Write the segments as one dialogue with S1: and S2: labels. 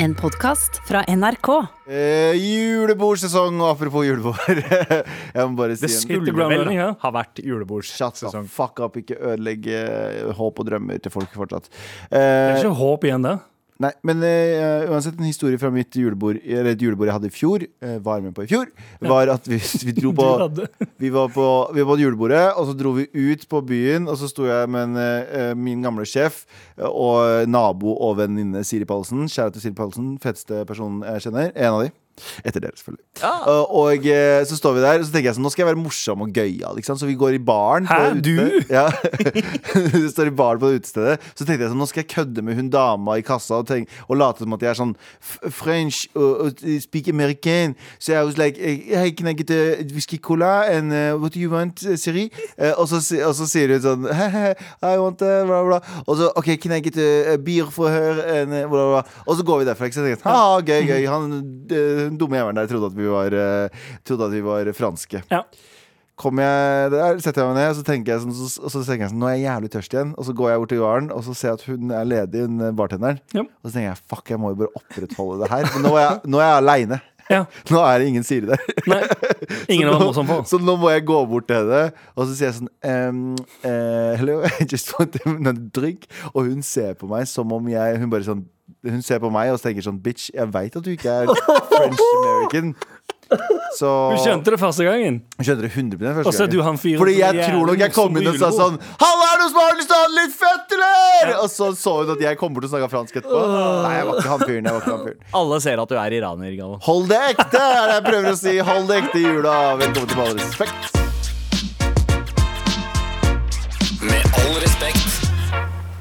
S1: En podkast fra NRK.
S2: Eh, julebordsesong, og apropos julebord Jeg må bare si
S3: Det skulle vel
S4: ja.
S3: ha vært julebordsesong.
S2: fuck up, ikke ødelegg eh, håp og drømmer til folk fortsatt.
S4: Det er
S2: Eh,
S4: ikke håp igjen der.
S2: Nei, men uh, uansett, en historie fra mitt julebord Eller et julebord jeg hadde i fjor, uh, var med på i fjor, var at vi, vi dro på vi var, på, vi var på julebordet, og så dro vi ut på byen. Og så sto jeg med en, uh, min gamle sjef eh, og nabo og venninne Siri Pallesen. Kjære til Siri Pallesen, feteste personen jeg kjenner. En av de. Etter dere, selvfølgelig. Og, og eh, så står vi der, og så tenker jeg sånn Nå skal jeg være morsom og gøyal. Så vi går i baren.
S4: Hæ, du?
S2: Ja. Vi står i baren på det utestedet. Så tenkte jeg sånn Nå skal jeg kødde med hun dama i kassa og, tenk, og late som at jeg er sånn French og, uh, speak American. Så jeg was like Hey, can I get a whisky cola? And uh, what do you want, Siri? Eh, og, så, og så sier hun sånn I want a bla, bla. Og så OK, can I get a, beer for her? And, uh, bla, bla. Og så går vi derfra. Ikke? Så jeg tenkte, ha, gøy, gøy. Han eh, dumme jævelen der trodde at vi var, eh, at vi var franske.
S4: Ja.
S2: Jeg der, setter jeg meg ned, og så tenker jeg sånn, så, så tenker jeg sånn Nå er jeg jævlig tørst igjen. Og så går jeg bort til baren, og så ser jeg at hun er ledig, hun eh, bartenderen.
S4: Ja.
S2: Og så tenker jeg fuck, jeg må jo bare opprettholde det her. Men nå er jeg, nå er jeg aleine.
S4: Ja.
S2: Nå er det ingen Siri der.
S4: Nei, ingen var morsom på.
S2: Så nå må jeg gå bort til henne, og så sier jeg sånn um, uh, Hello, I just want a drink. Og hun ser på meg som om jeg Hun bare sånn Hun ser på meg og tenker sånn Bitch, jeg veit at du ikke er French American. Så
S4: Du skjønte det første gangen.
S2: Hun skjønte det 100 første
S4: Og så er du
S2: gangen.
S4: han fyren
S2: Fordi jeg tror nok jeg kom inn og sa sånn Halla, er det noen som har lyst til å ha litt fett, eller? Og så så hun at jeg kom bort og snakka fransk etterpå. Nei, jeg var ikke han fyren. Jeg var ikke han fyren.
S3: Alle ser at du er iraner, Galvan.
S2: Hold det ekte, er det jeg prøver å si. Hold det ekte i jula. Velkommen til Med all respekt.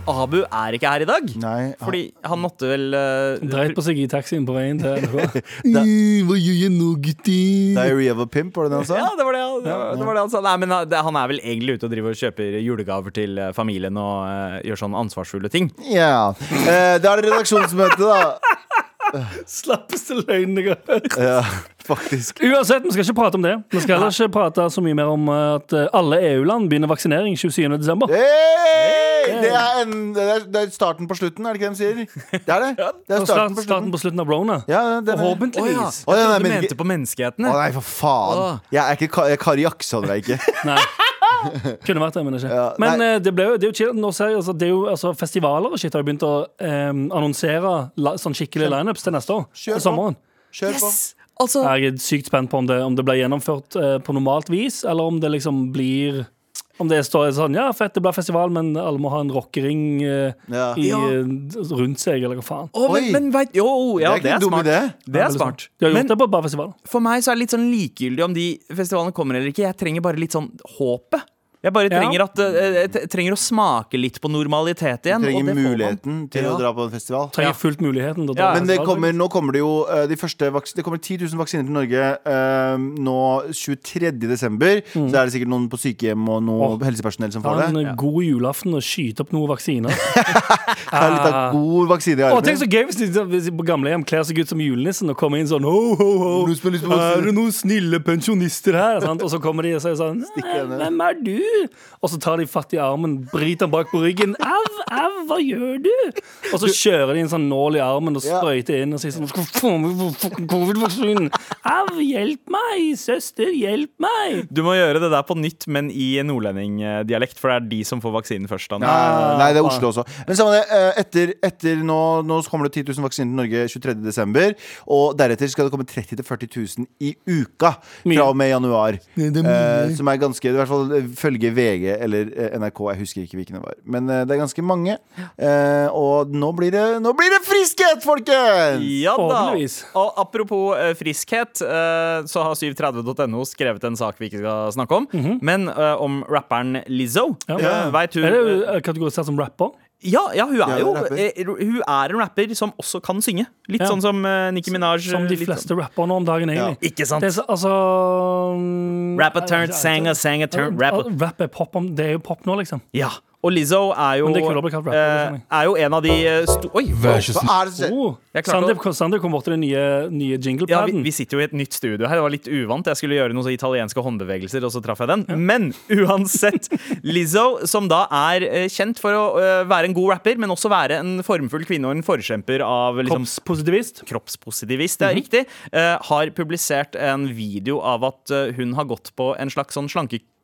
S3: Abu er ikke her i dag.
S2: Nei,
S3: Fordi han måtte vel uh,
S4: Dreit på seg i taxien på veien til NRK.
S2: Hva gjør jeg nå, gutti? Diary of a pimp, var det det han sa?
S3: Ja, det var det, han- det, var, det var det han sa. Nei, men han- er vel egentlig ute og driver og kjøper julegaver til eh, familien og uh, gjør sånne ansvarsfulle ting.
S2: Ja. Eh, da er det redaksjonsmøte, da.
S4: Slappeste løgnen jeg har hørt.
S2: Ja, faktisk.
S4: Uansett, vi skal ikke prate om det. Vi skal heller ikke prate så mye mer om eh, at eh, alle EU-land begynner vaksinering 27. desember.
S2: Hey! Det, er en, det, er, det er starten på slutten, er det ikke det de sier? Det er det. Det er starten
S4: starten,
S2: på
S4: starten på slutten av Rona.
S2: Ja, det
S4: Forhåpentligvis.
S2: Oh, ja, nei,
S3: du mente på menneskehetene.
S2: Å nei, for faen. Jeg er ikke Ka- Kari Jaksson, jeg ikke.
S4: Nei. Kunne vært det, men ikke.
S2: Ja,
S4: men eh, det, ble jo, det er jo chill. Nå ser jeg, altså, det er jo, altså, festivaler og shit har jo begynt å eh, annonsere la, sånn skikkelige lineups til neste år.
S2: Kjør
S4: Til
S2: på.
S4: sommeren.
S2: Kjør på.
S3: Altså,
S4: Jeg er sykt spent på om det, om det blir gjennomført eh, på normalt vis, eller om det liksom blir Om det står sånn Ja, fett, det blir festival, men alle må ha en rockering eh,
S2: Ja.
S4: i,
S3: Ja.
S4: eh, rundt seg, eller hva faen.
S3: å, men,
S2: Oi.
S3: men vet, jo, ja,
S2: Det er ikke en dum
S3: smart.
S2: idé.
S3: Det er smart.
S4: De har gjort
S3: Men
S4: det på et par festivaler.
S3: for meg så er det litt sånn likegyldig om de festivalene kommer eller ikke. Jeg trenger bare litt sånn håpet. Jeg bare
S4: Ja.
S3: trenger, at, eh, jeg trenger å smake litt på normalitet igjen.
S2: Du
S3: og
S2: trenger
S3: det får man.
S2: muligheten til
S3: Ja.
S2: å dra på en festival.
S4: Trenger
S3: Ja.
S4: fullt muligheten
S3: Ja,
S2: Men det kommer, nå kommer det jo eh, de første Det kommer 10 000 vaksiner til Norge eh, nå 23. desember. Så er det sikkert noen på sykehjem og noe
S4: oh.
S2: helsepersonell som får det.
S4: En god julaften og skyte opp noen vaksiner.
S2: Ta litt av god vaksine i
S4: armen. Oh, tenk så gøy hvis de, på gamlehjem kler seg ut som julenissen og kommer inn sånn ho, ho, ho. Er det noen snille pensjonister her? Og så kommer de og sier sånn Hvem er du? Og så tar de fatt i armen, bryter den bak på ryggen. Au, au, hva gjør du? Og så kjører de en sånn nål i armen og sprøyter inn og sier sånn «Skal få meg fucking covid-vaksinen. Au, hjelp meg, søster, hjelp meg.
S3: Du må gjøre det der på nytt, men i nordlendingdialekt, for det er de som får vaksinen først. Da.
S2: Nei, nei, det er Oslo også. Men samme det, eh, etter, etter nå, nå kommer det 10 000 vaksiner til Norge 23. desember. Og deretter skal det komme 30 000-40 000 i uka fra og med januar.
S4: Det er mye.
S2: Eh, som er ganske I hvert fall eh, følge VG eller eh, NRK. Jeg husker ikke hvilken det var. Men eh, det er ganske mange. Eh, og nå blir det, nå blir det friskhet, folkens!
S3: Ja da. Og apropos friskhet, så har 730.no skrevet en sak vi ikke skal snakke om, men eh, om rapperen Lizzo.
S4: Ja.
S3: Veit hun
S4: Er det kategorisert som rapper?
S3: Ja, ja, hun er jo eh, Hun er en rapper som også kan synge. Litt
S4: Ja.
S3: sånn som uh, Nicki Minaj.
S4: Som de fleste rappere nå om dagen, egentlig.
S3: Ikke sant?
S4: Det er så, altså
S3: Rapper turned sanger, sanger turn, rapper.
S4: Rap er pop, om- det er jo pop nå, liksom.
S3: Ja, Og Lizzo er jo,
S4: er rapper,
S3: eh,
S4: jeg.
S3: er jo en av de eh, sto Oi!
S2: Hva er det som skjer?
S4: Oh, Sander, kom- Sander kom bort til den nye, nye
S3: Ja, vi, vi sitter jo i et nytt studio her. Det var litt uvant. Jeg skulle gjøre noen så italienske håndbevegelser, og så traff jeg den. Men uansett. Lizzo, som da er eh, kjent for å være en god rapper, men også være en formfull kvinne og en forkjemper av liksom,
S4: Kroppspositivist.
S3: kroppspositivist, det er riktig, Uh, har publisert en video av at hun har gått på en slags sånn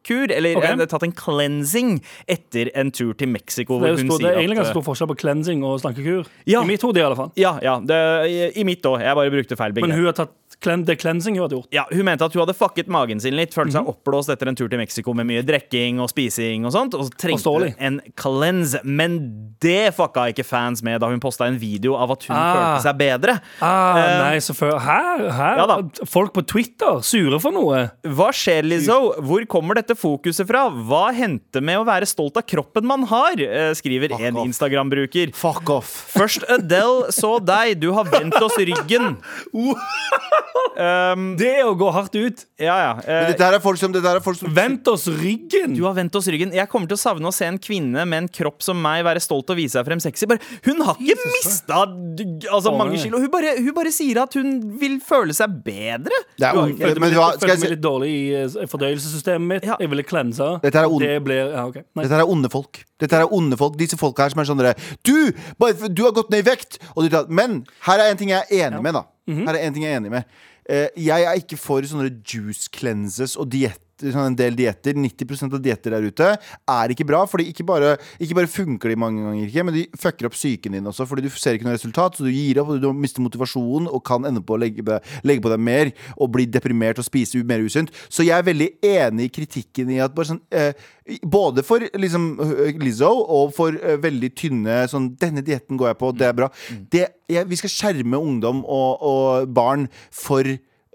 S3: slankekur, eller
S4: okay.
S3: eh, tatt en cleansing etter en tur til Mexico.
S4: Det er,
S3: hun
S4: stor, det er egentlig ganske
S3: eh,
S4: stor forskjell på cleansing og slankekur.
S3: Ja.
S4: I mitt hode, i alle fall.
S3: Ja, ja, det, i, i mitt òg. Jeg bare brukte feil
S4: Men hun har tatt er cleansing hun hadde gjort.
S3: Ja, Hun mente at hun hadde fucket magen sin litt, følte
S4: Mhm.
S3: seg oppblåst etter en tur til Mexico med mye drikking og spising og sånt, og så trengte hun en cleanse. Men det fucka ikke fans med da hun posta en video av at hun
S4: Ah.
S3: følte seg bedre.
S4: Ah,
S3: uh,
S4: nei, så før, her, her
S3: Ja.
S4: Folk på Twitter sure for noe.
S3: Hva skjer, Lizzo? Hvor kommer dette fokuset fra? Hva hendte med å være stolt av kroppen man har? Eh, skriver en. Instagram-bruker.
S2: Fuck off.
S3: Først Adele så deg, du har vendt oss ryggen. Um,
S4: Det er å gå hardt ut.
S3: ja, ja.
S2: Men
S3: Eh,
S2: dette her er folk som, dette her er folk som
S4: Vent oss ryggen!
S3: Du har vendt oss ryggen. Jeg kommer til å savne å se en kvinne med en kropp som meg være stolt og vise seg frem sexy. Bare, hun har ikke mista altså, mange kilo. Hun bare, hun bare sier at hun vil føle seg bedre.
S2: Det er
S3: Du
S2: ung-
S4: Følte
S2: men
S4: meg litt,
S2: skal jeg
S4: følte meg litt dårlig i eh, fordøyelsessystemet mitt.
S3: Ja.
S4: Jeg ville cleanse.
S2: Dette
S4: Det ja, okay.
S2: Dette her er onde folk. Dette her er onde folk Disse folka her som er sånn Du! Bare, du har gått ned i vekt! Og du, men her er en ting jeg er enig med, da. Her er en ting jeg er enig med. Eh, jeg er ikke for sånne juice cleanses og dietter. Sånn en del dietter 90 av dietter der ute er ikke bra. Fordi ikke bare, ikke bare funker de mange ganger, ikke, men de fucker opp psyken din også. Fordi du ser ikke noe resultat, så du gir opp, og du mister motivasjonen og kan ende på å legge, på- legge på deg mer og bli deprimert og spise mer usunt. Så jeg er veldig enig i kritikken i at bare sånn eh, Både for liksom Lizzo og for uh, veldig tynne sånn Denne dietten går jeg på, det er bra. Det, jeg, vi skal skjerme ungdom og, og barn for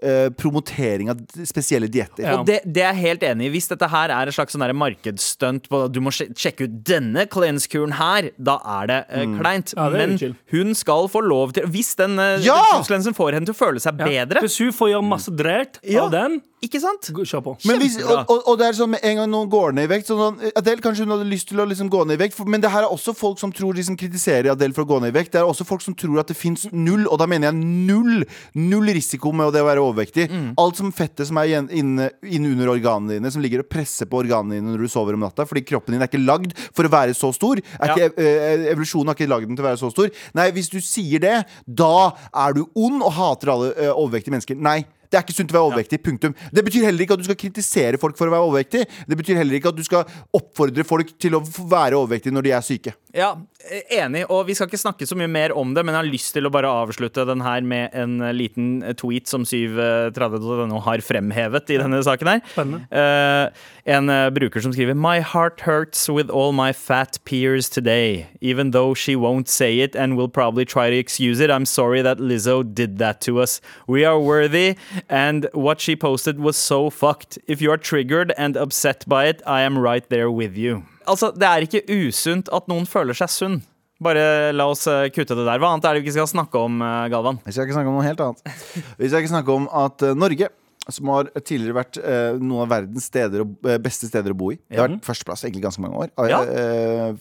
S2: øh, promotering av spesielle dietter.
S4: Ja.
S3: Og det, det er jeg helt enig i. Hvis dette her er et slags sånn markedsstunt på at du må sjekke ut denne cleanse-kuren her, da er det eh, kleint.
S4: Ja, det er
S3: Men hun skal få lov til Hvis den uh,
S2: Ja!
S3: får henne til å føle seg
S4: Ja.
S3: bedre,
S4: Hvis hun får gjøre masse drært
S3: Ja.
S4: av den,
S3: ikke sant?
S4: kjør på.
S2: Men hvis, og, og, og det er sånn med en gang noen går ned i vekt sånn, Adele kanskje hun hadde lyst til å liksom gå ned i vekt, for, men det her er også folk som tror de som kritiserer Adele for å gå ned i vekt. Det er også folk som tror at det fins null, og da mener jeg null, null risiko med det å være overvektig. Alt som fettet som er inne, inne under organene dine, som ligger og presser på organene dine når du sover om natta, fordi kroppen din er ikke lagd for å være så stor. Er
S3: Ja.
S2: ikke, eh, evolusjonen har ikke lagd den til å være så stor. Nei, hvis du sier det, da er du ond og hater alle eh, overvektige mennesker. Nei. Det er ikke sunt å være overvektig. Punktum. Det betyr heller ikke at du skal kritisere folk for å være overvektig. Det betyr heller ikke at du skal oppfordre folk til å være overvektige når de er syke.
S3: Ja, eh, enig. Og vi skal ikke snakke så mye mer om det, men jeg har lyst til å bare avslutte den her med en eh, liten eh, tweet som 730.no har fremhevet i denne saken her.
S4: Spennende.
S3: Eh, en bruker som skriver My heart hurts with all my fat peers today. Even though she won't say it and will probably try to excuse it, I'm sorry that Lizzo did that to us. We are worthy, and what she posted was so fucked. If you are triggered and upset by it, I am right there with you. Altså, det er ikke usunt at noen føler seg sunn. Bare la oss eh, kutte det der. Hva annet er det vi ikke skal snakke om, eh, Galvan?
S2: Vi skal ikke snakke om noe helt annet. Vi skal ikke snakke om at eh, Norge som har tidligere vært noen av verdens steder og, beste steder å bo i. Det har vært førsteplass egentlig ganske mange år.
S3: Ja.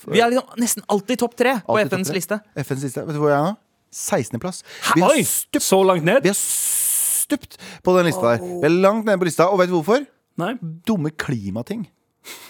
S3: Vi er liksom nesten alltid topp tre på
S2: alltid
S3: FNs liste.
S2: FNs liste. Vet du hvor jeg er nå? 16.-plass. Vi, har
S4: Oi!
S2: stupt-
S4: Så langt ned?
S2: vi har stupt på den lista der. Vi er langt nede på lista, og vet du hvorfor?
S4: Nei.
S2: Dumme klimating.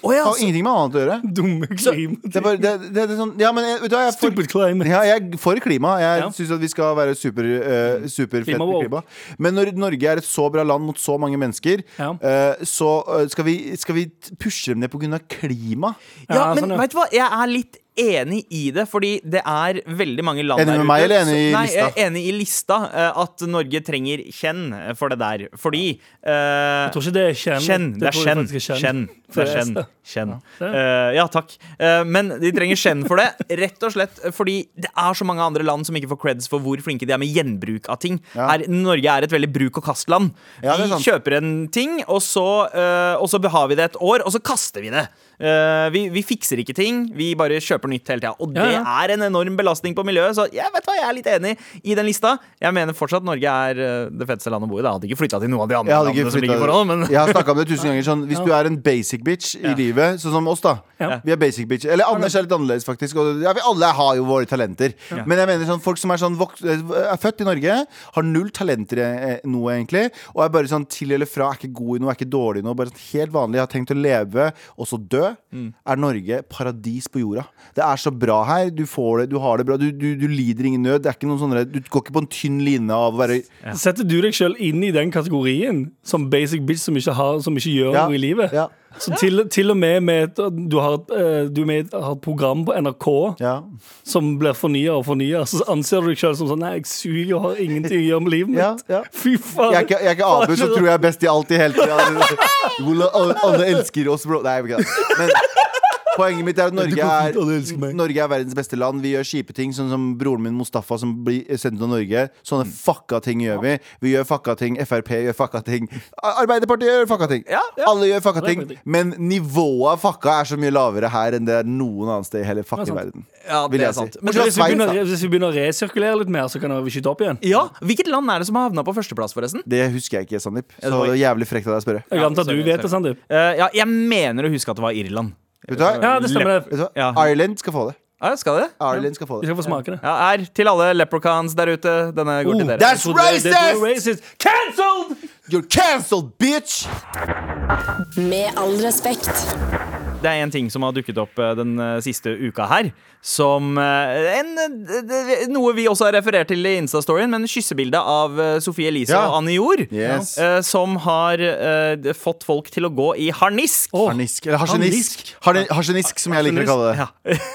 S3: Å ja,
S2: har ingenting med annet å gjøre.
S4: Dumme klima.
S2: Det er bare, det, det, det er sånn, ja, men vet du hva, jeg er for,
S4: Stupid climate.
S2: ja, jeg er for klima. Jeg
S4: Ja.
S2: syns at vi skal være super, uh, superfett med
S4: Klimawoke.
S2: klima. Men når Norge er et så bra land mot så mange mennesker,
S4: Ja.
S2: uh, så uh, skal, vi, skal vi pushe dem ned pga. klima?
S3: Ja,
S4: Ja,
S3: men
S4: sånn, ja.
S3: vet du hva? Jeg er litt enig i det, fordi det er veldig mange land
S2: Enig
S3: der
S2: med meg, eller enig i
S3: Nei,
S2: lista?
S3: jeg er enig i lista eh, at Norge trenger kjenn for det der. Fordi uh,
S4: Jeg tror ikke det er kjenn.
S3: Kjenn. Det er kjenn. Kjenn. Det er kjenn. kjenn. Eh, ja, takk. Uh, men de trenger kjenn for det, rett og slett fordi det er så mange andre land som ikke får creds for hvor flinke de er med gjenbruk av ting.
S2: Ja.
S3: Her, Norge er et veldig bruk- og kastland.
S2: Ja,
S3: vi kjøper en ting, og så, eh, og så har vi det et år, og så kaster vi det. Eh, vi, vi fikser ikke ting. Vi bare kjøper nytt hele tida. Og det
S4: ja.
S3: er en enorm belastning på miljøet, så jeg vet hva, jeg er litt enig i den lista. Jeg mener fortsatt Norge er eh, det feteste landet å bo i. Da. Jeg hadde ikke flytta til noen av de andre landene som ligger foran, men
S2: Jeg har snakka om det tusen ganger. Sånn, hvis du er en basic bitch i livet, sånn som oss, da.
S4: Ja.
S2: Vi er basic bitch. Eller Anders er litt annerledes, faktisk. Og, ja, vi alle har jo våre talenter. Men jeg mener sånn, folk som er, sånn, vok er født i Norge, har null talenter i eh, noe, egentlig. Og er bare sånn til eller fra, er ikke god i noe, er ikke dårlig i noe. Bare sånn helt vanlig. Har tenkt å leve, og så dø. Er Norge paradis på jorda. Det er så bra her. Du får det, du har det bra. Du, du, du lider ingen nød. Det er ikke noen sånne, du går ikke på en tynn line av å være
S4: Setter du deg sjøl inn i den kategorien som basic bitch som ikke, har, som ikke gjør
S2: Ja,
S4: noe i livet?
S2: ja.
S4: Så til, til og med med du, har, eh, du med, har et program på NRK
S2: Ja.
S4: som blir fornya og fornya, så anser du deg sjøl som sånn Nei, jeg suger og har ingenting å gjøre med livet mitt.
S2: Ja, ja.
S4: Fy faen.
S2: Jeg er ikke, jeg er ikke Abu, så tror jeg er best i alt i hele tida. Alle, alle elsker oss, bro. Nei, jeg vet ikke. Men poenget mitt er at Norge er. Norge er verdens beste land. Vi gjør kjipe ting, sånn som broren min Mustafa som blir sendt til Norge. Sånne fucka ting gjør vi. Vi gjør fucka ting. Frp gjør fucka ting. Arbeiderpartiet gjør fucka ting.
S3: Ja, ja.
S2: Alle gjør fucka ting. Men nivået av fucka er så mye lavere her enn det er noen annet sted i hele fucking
S4: er
S2: verden.
S3: Ja,
S2: Vil
S3: det
S2: jeg
S3: er sant.
S2: si.
S3: Men
S4: Hvis vi, begynner, hvis vi begynner å resirkulere litt mer, så kan vi skyte opp igjen.
S3: Ja, Hvilket land er det som har havna på førsteplass, forresten?
S2: Det husker jeg ikke, Sandeep. Så det er jævlig frekt av deg å spørre.
S4: Jeg antar du vet det. Sandeep.
S3: Eh, ja, jeg mener å huske at det var Irland.
S2: Vet du hva?
S4: Ja, det stemmer.
S2: Vet du hva?
S3: Ja.
S2: Ireland skal få det.
S3: Ja, skal det?
S2: Ireland skal få
S4: Vi
S2: det.
S4: skal få smake det.
S3: Ja, er til alle leprechauns der ute. Denne går til
S4: Oh,
S3: dere.
S2: That's racist!
S4: racist! Cancelled!
S2: You're cancelled, bitch!
S1: Med all respekt.
S3: Det er en ting som har dukket opp eh, den eh, siste uka her. Som eh, en, noe vi også har referert til i Insta-storyen, men kyssebildet av Sofie Elise
S2: Ja.
S3: og Anne Jord.
S2: Yes.
S3: Som har fått folk til å gå i harnisk.
S2: Harnisk. Eller harsenisk. Harsenisk, som jeg liker å kalle det.
S3: Ja.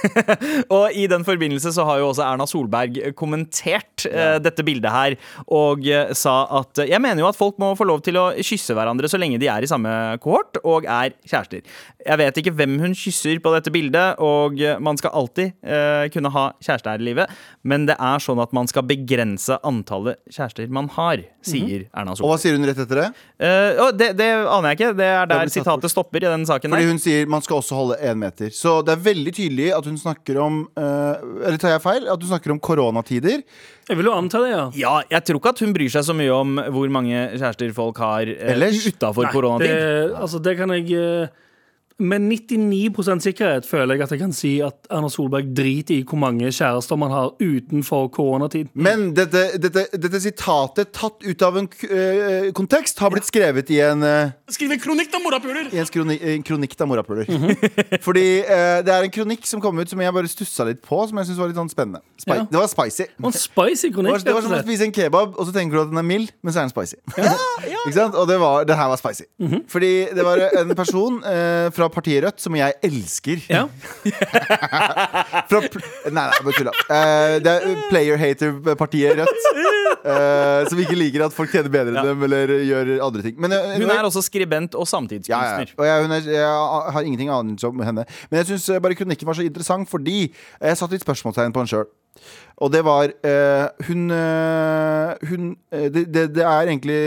S3: og i den forbindelse så har jo også Erna Solberg kommentert eh, dette bildet her og sa at Jeg mener jo at folk må få lov til å kysse hverandre så lenge de er i samme kohort og er kjærester. Jeg vet ikke hvem hun kysser på dette bildet, og man skal alltid eh, kunne ha kjæreste her i livet, men det er sånn at man skal begrense antallet kjærester man har, sier Erna Solberg.
S2: Og hva sier hun rett etter det?
S3: Eh, det, det aner jeg ikke. Det er der
S2: det bort.
S3: sitatet stopper i den saken.
S2: Fordi
S3: der.
S2: hun sier man skal også holde én meter. Så det er veldig tydelig at hun snakker om eh, Eller tar jeg feil? At hun snakker om koronatider.
S4: Jeg vil jo anta det, ja.
S3: Ja, jeg tror ikke at hun bryr seg så mye om hvor mange kjærester folk har eh, utafor koronatid.
S4: Det, altså, det kan jeg eh, Med 99 sikkerhet føler jeg at jeg kan si at Erna Solberg driter i hvor mange kjærester man har utenfor koronatid.
S2: Men dette, dette, dette sitatet, tatt ut av en eh, kontekst, har blitt skrevet i en uh,
S4: Skriv en kronikk, da, morapuler!
S2: i en, kroni, en kronikk da, morapuler.
S4: Mhm.
S2: Fordi uh, det er en kronikk som kom ut som jeg bare stussa litt på, som jeg syntes var litt sånn spennende. Spi
S4: Ja.
S2: Det var spicy.
S4: En spicy
S2: Det
S4: kronikk.
S2: var, det var som å spise en kebab, og så tenker du at den er mild, men så er den spicy. Ikke sant? Og det, var, det her var spicy.
S4: Mhm.
S2: Fordi det var en person eh, fra partiet Rødt som jeg elsker.
S4: Ja.
S2: Fra, pl- nei, nei, bare tulla. Uh, det er player-hater-partiet Rødt. Uh, som ikke liker at folk tjener bedre enn dem eller gjør andre ting. Men, uh,
S3: Hun er også skribent og
S2: ja, ja.
S3: samtidskunstner.
S2: Og jeg, er, jeg har ingenting annet om henne. Men jeg syns bare kronikken var så interessant fordi jeg satte litt spørsmålstegn på henne sjøl. Og det var eh, Hun, eh, hun eh, det, det, det er egentlig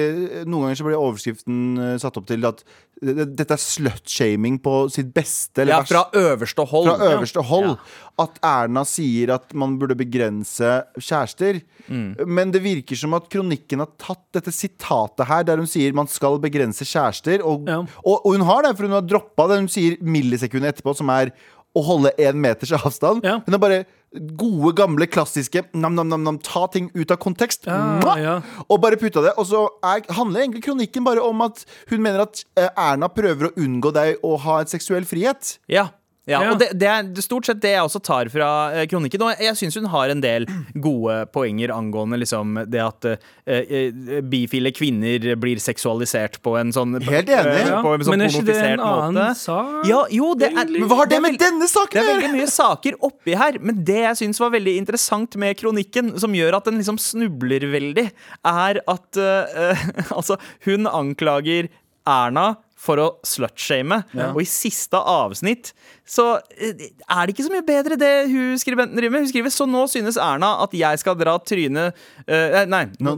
S2: Noen ganger så blir overskriften satt opp til at det, dette er slutshaming på sitt beste. Eller
S3: Ja, fra øverste hold.
S2: fra øverste hold.
S3: Ja.
S2: At Erna sier at man burde begrense kjærester.
S3: Mm.
S2: Men det virker som at kronikken har tatt dette sitatet her, der hun sier man skal begrense kjærester. Og,
S4: Ja.
S2: og, og hun har det, for hun har droppa det hun sier millisekundet etterpå, som er å holde én meters avstand.
S4: Ja.
S2: Hun har bare gode, gamle, klassiske nam-nam-nam, ta ting ut av kontekst.
S4: Ja, ja.
S2: Og bare putta det. Og så er, handler egentlig kronikken bare om at hun mener at eh, Erna prøver å unngå deg å ha et seksuell frihet.
S3: Ja. Ja,
S4: Ja.
S3: og det, det er stort sett det jeg også tar fra eh, kronikken. Og jeg syns hun har en del gode poenger angående liksom det at eh, eh, bifile kvinner blir seksualisert på en sånn
S2: Helt enig.
S3: eh, På en sånn
S4: men er ikke det en
S3: måte.
S4: annen sak?
S3: Ja, jo, det er,
S2: Men hva har det
S3: er
S2: med denne saken
S3: Det er veldig mye saker oppi her, men det jeg syns var veldig interessant med kronikken, som gjør at den liksom snubler veldig, er at eh, Altså, hun anklager Erna for å slutshame, og i siste avsnitt så eh, er det ikke så mye bedre det hun skribenten driver med. Hun skriver så nå synes Erna at jeg skal dra trynet uh, Nei.
S2: No.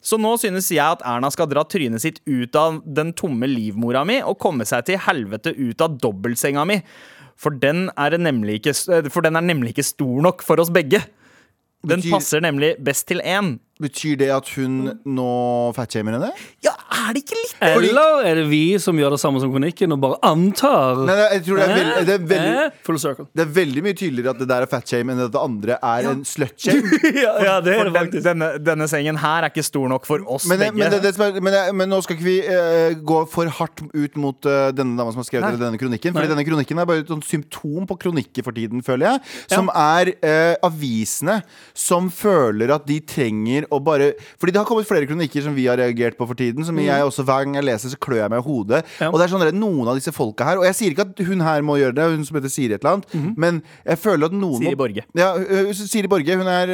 S3: så, nå synes jeg at Erna skal dra trynet sitt ut av den tomme livmora mi og komme seg til helvete ut av dobbeltsenga mi. For den er, nemlig ikke, for den er nemlig ikke stor nok for oss begge. Den passer nemlig best til én.
S2: Betyr det at hun nå fatshamer henne?
S3: Ja, er det ikke litt
S4: Eller er det vi som gjør det samme som kronikken og bare antar?
S2: Nei, nei, jeg tror det er, veld, det, er veldig,
S4: Full circle.
S2: det er veldig mye tydeligere at det der er fatshame enn at det andre er en slutshame.
S4: ja, ja, det er det
S3: den,
S4: faktisk.
S3: denne, denne sengen her er ikke stor nok for oss
S2: Men,
S3: begge.
S2: men, det, det, som er- men, men nå skal ikke vi uh, gå for hardt ut mot uh, denne dama som har skrevet denne kronikken.
S4: For
S2: denne kronikken er bare et symptom på kronikker for tiden, føler jeg. Som er uh, avisene som føler at de trenger å bare Fordi det har kommet flere kronikker som vi har reagert på for tiden. Som jeg også Hver gang jeg leser, så klør jeg meg i hodet.
S4: Mm. Ja.
S2: Og det er sånn at noen av disse folka her Og jeg sier ikke at hun her må gjøre det, hun som heter Siri et eller annet,
S4: Mhm.
S2: men jeg føler at noen
S3: Siri
S2: må
S3: Borge.
S2: Ja, Siri Borge. Hun er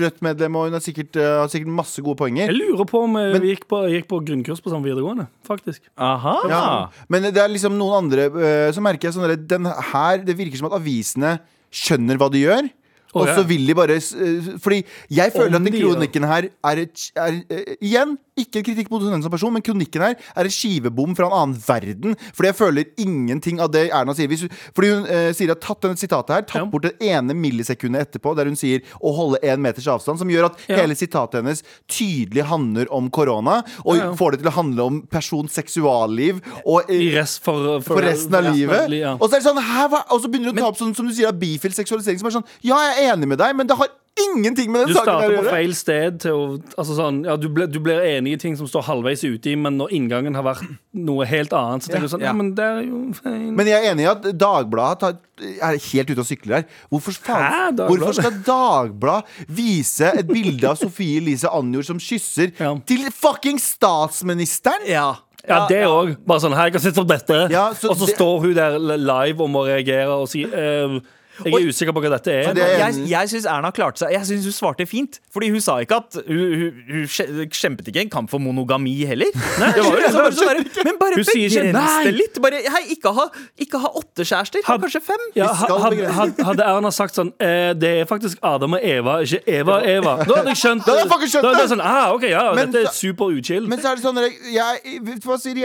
S2: Rødt-medlem, og hun har sikkert, har sikkert masse gode poenger.
S4: Jeg lurer på om
S2: Men-
S4: vi gikk på, gikk på grunnkurs på samme videregående, faktisk.
S3: Aha.
S2: Ja. Men det er liksom noen andre Så merker jeg sånn at den her Det virker som at avisene skjønner hva de gjør. Og så vil de bare øh, Fordi jeg føler at den kronikken her er, et, er øh, Igjen, ikke en kritikk mot henne som person, men kronikken her er en skivebom fra en annen verden. Fordi jeg føler ingenting av det Erna sier. Hvis, fordi hun eh, sier at tatt denne sitatet her, tatt
S4: Ja.
S2: bort det ene millisekundet etterpå, der hun sier 'å holde én meters avstand', som gjør at
S4: Ja.
S2: hele sitatet hennes tydelig handler om korona, og
S4: Ja,
S2: får det til å handle om persons seksualliv. Og eh,
S4: I rest for,
S2: for resten av livet. Og så er det sånn, hva? Og så begynner du å ta opp sånn som du sier bifil seksualisering. Som er sånn, ja, jeg er enig med deg, men det har ingenting med
S4: Du
S2: den saken Du
S4: starter på feil sted til å altså sånn, ja, du, ble, du blir enig i ting som står halvveis uti, men når inngangen har vært noe helt annet, så tenker du sånn
S3: Ja.
S4: Ja, men det er jo feil.
S2: Men jeg er enig i at Dagbladet tar, er helt ute og sykler her. Hvorfor, faen,
S4: Hæ,
S2: hvorfor skal Dagbladet vise et bilde av Sofie Elise Anjord som kysser
S4: Ja.
S2: til fucking statsministeren?
S3: Ja.
S4: Ja, det òg. Bare sånn Her, jeg kan sitte som dette.
S2: Ja, så
S4: og så
S2: det-
S4: står hun der live og må reagere og si eh, Jeg er usikker på hva dette er.
S2: det er-
S3: Jeg, jeg syns Erna klarte seg Jeg synes hun svarte fint. Fordi hun sa ikke at Hun, hun, hun kjempet ikke en kamp for monogami heller. det var jo liksom bare sånn der, Men bare begrens det litt. Bare, hei, ikke, ha, ikke ha åtte kjærester, ha
S4: Had-
S3: kanskje fem.
S4: Ja, had, had, hadde Erna sagt sånn eh, Det er faktisk Adam og Eva, ikke Eva og Eva. Da hadde jeg skjønt
S2: Da hadde jeg skjønt
S4: Da hadde jeg
S2: det.
S4: sånn, ah, ok, ja,
S2: Men
S4: Dette er super uchill.
S2: Men så er det sånn jeg, jeg,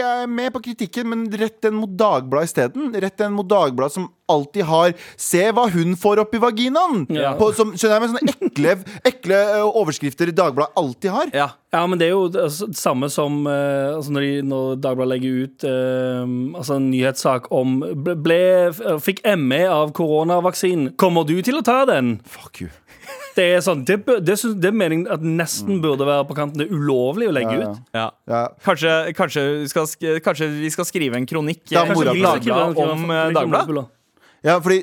S2: jeg er med på kritikken, men rett den mot Dagbladet isteden. Rett den mot Dagbladet som alltid har 'Se hva hun får opp i vaginaen'.
S4: Ja.
S2: På, som, skjønner jeg, med sånne ekle, ekle overskrifter Dagbladet alltid har.
S3: Ja.
S4: Ja, men det er jo det altså, samme som eh, altså når, de, når Dagbladet legger ut eh, altså en nyhetssak om ble, ble, Fikk ME av koronavaksinen. Kommer du til å ta den?
S2: Fuck you.
S4: Det er sånn, det, det, det er meningen at nesten burde være på kanten. Det er ulovlig å legge
S2: Ja, ja.
S4: ut.
S3: Ja.
S2: Ja.
S3: Kanskje, kanskje, vi skal, kanskje vi skal skrive en kronikk
S2: da,
S3: eh,
S2: mora
S3: i
S2: mi.
S3: Om eh, Dagbladet?
S2: Ja, fordi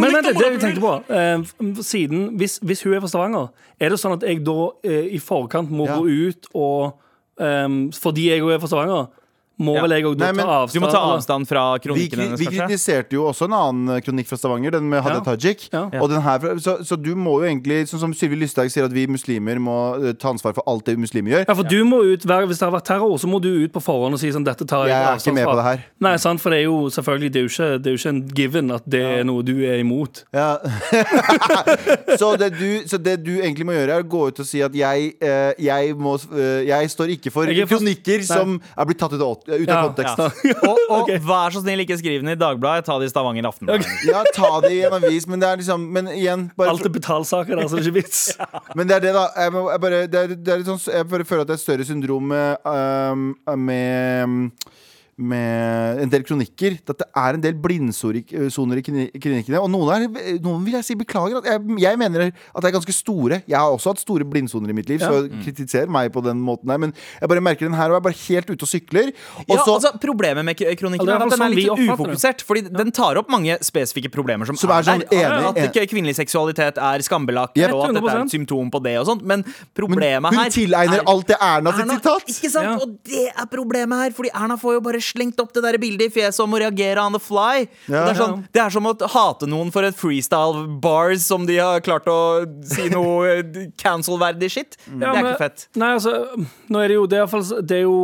S4: Men vent, litt, det jeg tenkte på eh, Siden, hvis, hvis hun er fra Stavanger Er det sånn at jeg da eh, i forkant må
S2: Ja.
S4: gå ut og eh, Fordi jeg også er fra Stavanger Må
S3: Ja.
S4: vel jeg
S2: Nei, men
S4: ta avstand
S3: Du må ta avstand fra kronikken hennes,
S2: vi kritiserte jo også en annen kronikk fra Stavanger, den med Hadia
S4: Ja.
S2: Tajik.
S4: Ja.
S2: Og den her, så, så du må jo egentlig, sånn som Sylvi Lysthaug sier, at vi muslimer må ta ansvar for alt det muslimer gjør.
S4: Ja, for du må ut Hvis det har vært terror, så må du ut på forhånd og si sånn Dette tar jeg,
S2: Jeg er ikke med
S4: fra.
S2: på det her.
S4: Nei, sant, for det er jo selvfølgelig Det er jo ikke, det er jo ikke en given at det er noe du er imot.
S2: Ja. så, det du, så det du egentlig må gjøre, er å gå ut og si at jeg, eh, jeg, må, eh, jeg står ikke for
S4: for-
S2: kronikker som er blitt tatt ut av, ut av
S4: Ja,
S2: kontekst.
S3: Ja. Og, og vær så snill, ikke skriv den i Dagbladet. Ta det i Stavanger Aftenblad.
S2: Ja, ta det i en avis, men det er liksom Men igjen bare,
S4: Alt er betalsaker der, så det er ikke vits.
S2: Men det er det, da. Jeg, må, jeg, bare, det er, det er litt sånn, jeg bare føler at det er et større syndrom med, um, med med en del kronikker. At det er en del blindsoner i kni- klinikkene. Og noen, er, noen vil jeg si beklager. At jeg, jeg mener at det er ganske store. Jeg har også hatt store blindsoner i mitt liv, så kritiser meg på den måten der. Men jeg bare merker den her og er bare helt ute og sykler. Og
S3: Ja,
S2: så
S3: altså, problemet med kronikken
S4: Ja, er
S3: er at den
S4: sånn
S3: er litt ufokusert. Fordi den tar opp mange spesifikke problemer som,
S2: Som er sånn
S3: der.
S2: enig-
S3: At kvinnelig seksualitet er skambelagt,
S2: Yep.
S3: og at dette er et symptom på det og sånt. Men
S2: men
S3: problemet
S2: hun
S3: her
S2: tilegner
S3: er-
S2: alt det Erna sitt sitat.
S3: Ikke sant?
S4: Ja.
S3: Og det er problemet her, Fordi Erna får jo bare slengt opp det der bildet i fjeset om å reagere on the fly.
S2: Ja.
S3: det, er sånn, det er som å hate noen for et freestyle bars som de har klart å si noe eh, cancel-verdig shit.
S2: Mm.
S3: Det er ikke fett.
S4: Nei, altså, nå er det jo Det er, fall- det er, jo,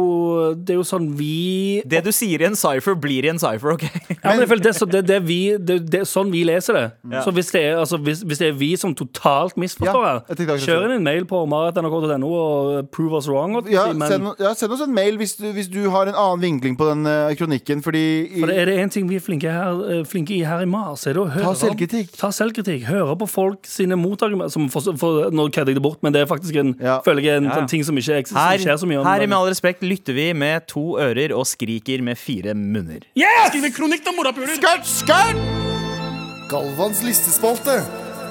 S4: det er jo sånn vi
S3: Det du sier i en cypher, blir i en cypher, OK?
S4: Ja, men det, så- det, det, vi, det, det er sånn vi leser det. Så hvis det, er, altså, hvis, hvis det er vi som totalt misforstår
S2: Ja,
S4: her, kjør inn en mail på marat.nrk.no og prove us wrong. og-
S2: Ja,
S4: men-
S2: send, ja, send oss en mail hvis du, hvis du har en annen vinkling på den uh, kronikken, fordi
S4: For det er det én ting vi er flinke, her, eh, flinke i her i Mars, er det å høre
S2: selvkritikk.
S4: Ta selvkritikk. Høre på folk sine motargumenter. Nå kødder jeg det bort, men det er faktisk en,
S2: Ja.
S4: føler jeg, en
S3: Ja, ja.
S4: sånn ting som ikke eksisterer
S3: Her,
S4: så mye om.
S3: her i. Med all respekt lytter vi med to ører og skriker med fire munner.
S4: Yes! kronikk, morapuler!
S2: Skørt!
S5: Galvans listespalte.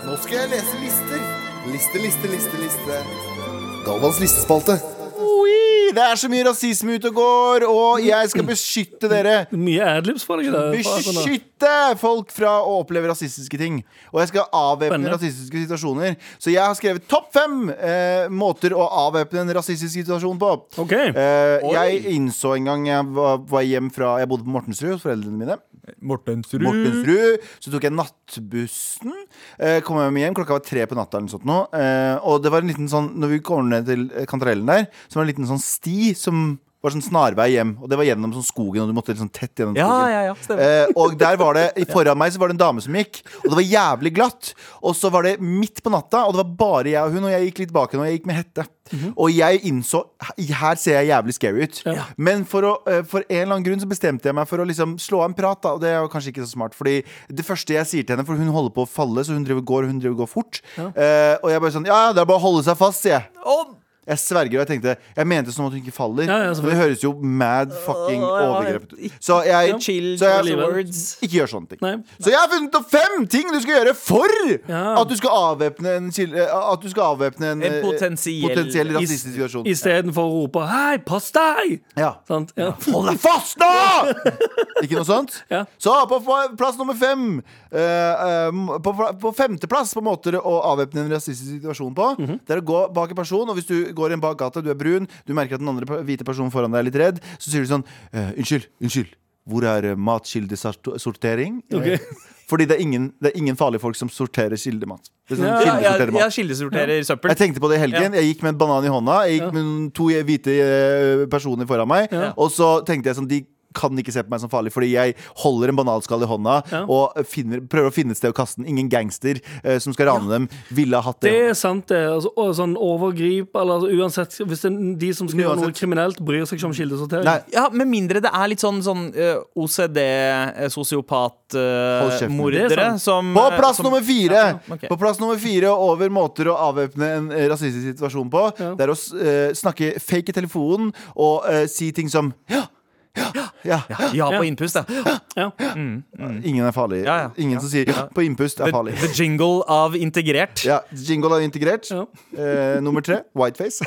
S5: Nå skal jeg lese lister. Liste, liste, liste, liste. Galvans listespalte.
S2: Oi, det er så mye rasisme ute og går, og jeg skal beskytte dere.
S4: Mye adlibs for deg i.
S2: Beskytte folk fra å oppleve rasistiske ting. Og jeg skal avvæpne rasistiske situasjoner. Så jeg har skrevet topp fem eh, måter å avvæpne en rasistisk situasjon på.
S4: Ok.
S2: Eh, jeg innså en gang jeg var, var hjem fra Jeg bodde på Mortensrud hos foreldrene mine.
S3: Mortensrud.
S2: Mortensrud. Så tok jeg nattbussen. Eh, kom hjem igjen, klokka var tre på natta. Eller noe sånt nå. Eh, og det var en liten sånn Når vi kommer ned til eh, kantarellen der, så var det en liten sånn sti som var sånn snarvei hjem. Og det var gjennom sånn skogen, og du måtte liksom tett gjennom skogen.
S3: ja, ja, ja,
S2: Eh, og der var det foran meg så var det en dame som gikk, og det var jævlig glatt. Og så var det midt på natta, og det var bare jeg og hun, og jeg gikk litt bak henne, og jeg gikk med hette. Og jeg innså her ser jeg jævlig scary ut. Men for, å, eh, for en eller annen grunn så bestemte jeg meg for å liksom slå av en prat, da. Og det er jo kanskje ikke så smart. Fordi det første jeg sier til henne, for hun holder på å falle, så hun driver går, og hun driver går fort. Eh, og jeg bare sånn Ja, det er bare å holde seg fast, sier jeg. Jeg sverger, og jeg tenkte Jeg mente sånn at hun ikke faller.
S4: Ja, ja,
S2: men det høres jo mad fucking
S3: overgrepet ja,
S2: overgrep ut. Så jeg,
S3: Chill
S2: så jeg ikke gjør sånne ting.
S4: Nei.
S2: Så jeg har funnet opp fem ting du skal gjøre for
S4: Ja.
S2: at du skal avvæpne en, eh, at du skal avvæpne en,
S3: En
S2: eh,
S3: potensiell-
S2: potensiell rasistisk situasjon.
S4: Istedenfor å rope 'hei, pass deg'!
S2: Ja.
S4: Sant? Ja.
S2: Hold deg fast nå! Ikke noe sånt?
S4: Ja.
S2: Så på plass nummer fem uh, uh, På, på femteplass på måter å avvæpne en rasistisk situasjon på,
S4: Mhm.
S2: det er å gå bak en person, og hvis du går i en bakgate, du er brun, du merker at den andre hvite personen foran deg er litt redd, så sier du sånn eh, Unnskyld, unnskyld. Hvor er eh, matkildesortering?
S4: Ok.
S2: Eh, Fordi det er, ingen, det er ingen farlige folk som sorterer kildemat. Sånn, er sånn
S4: Ja,
S3: Ja,
S2: kildesorterer mat.
S3: jeg kildesorterer søppel.
S2: Jeg tenkte på det i helgen. Jeg gikk med en banan i hånda. Jeg gikk med to hvite personer foran meg.
S4: Ja.
S2: Og så tenkte jeg sånn De kan ikke se på meg som farlig, fordi jeg holder en bananskall i hånda
S4: Ja.
S2: og finner, prøver å finne et sted å kaste den. Ingen gangster eh, som skal rane dem, ville ha hatt det.
S4: Det er sant, det. Altså, og sånn overgrip eller altså, Uansett, hvis det, er de som skal gjøre noe kriminelt, bryr seg ikke om kildesortering.
S2: Nei,
S3: Ja, Med mindre det er litt sånn, sånn eh, OCD-sosiopat-mordere.
S4: Det er
S3: som
S2: På
S3: eh,
S2: plass
S3: som-
S2: nummer fire
S3: Ja, okay.
S2: På plass nummer fire over måter å avvæpne en eh, rasistisk situasjon på,
S4: Ja.
S2: det er å eh, snakke fake i telefonen og uh, si ting som ja, ja, ja, ja.
S3: Ja, på innpust, ja.
S4: Ja.
S2: Ingen er farlig.
S3: Ja, ja.
S2: Ingen som sier ja, på innpust er farlig.
S3: the jingle av integrert.
S2: Ja, Jingle av integrert.
S4: Ja.
S2: Eh, nummer tre whiteface.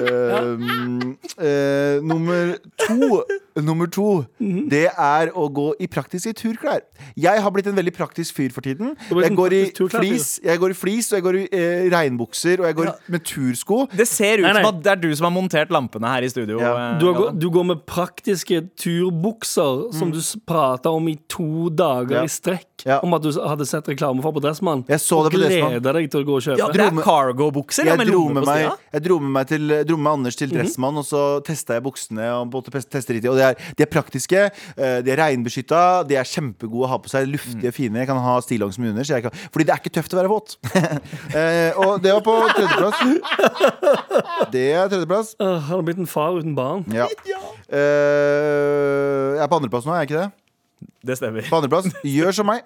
S2: um, eh, nummer to Nummer to
S4: Mhm.
S2: Det er å gå i praktiske turklær. Jeg har blitt en veldig praktisk fyr for tiden. Jeg går i flis, jeg går i flis og jeg går i eh, regnbukser, og jeg går med tursko.
S3: Det ser ut
S4: Nei, nei.
S3: som at det er du som har montert lampene her i studio.
S2: Ja.
S3: Eh,
S4: Du, har, du går med praktiske turbukser som du prata om i to dager
S2: Ja.
S4: i strekk.
S2: Ja.
S4: Om at du hadde sett reklame for på Dressmann.
S2: Jeg så det på
S4: og
S2: Dressmann.
S4: gleder deg til å gå og kjøpe.
S3: ja, det er cargo-bukser
S2: Jeg dro med, meg, jeg dro med meg til dro med Anders til Dressmann, og så testa jeg buksene. Og pes- Og de er, de er praktiske, eh, de er regnbeskytta, de er kjempegode å ha på seg. Luftige, fine. Jeg kan ha stillongs som under. Så jeg kan, fordi det er ikke tøft å være våt. eh, og det var på tredjeplass. Det er tredjeplass.
S4: Uh, han har blitt en far uten barn.
S2: Ja. Uh, jeg er på andreplass nå, er jeg ikke det?
S3: Det stemmer.
S2: På andreplass, gjør som meg.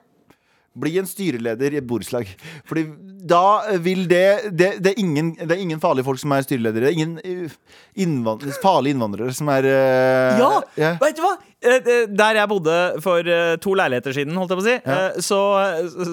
S2: Bli en styreleder i et borettslag. Fordi da vil det det, det, er ingen, det er ingen farlige folk som er styreledere. Det er ingen innvandrere, farlige innvandrere som er uh,
S3: Ja!
S2: ja.
S3: Vet du hva? Eh, eh, Der jeg bodde for eh, to leiligheter siden, holdt jeg på å si, ja. så,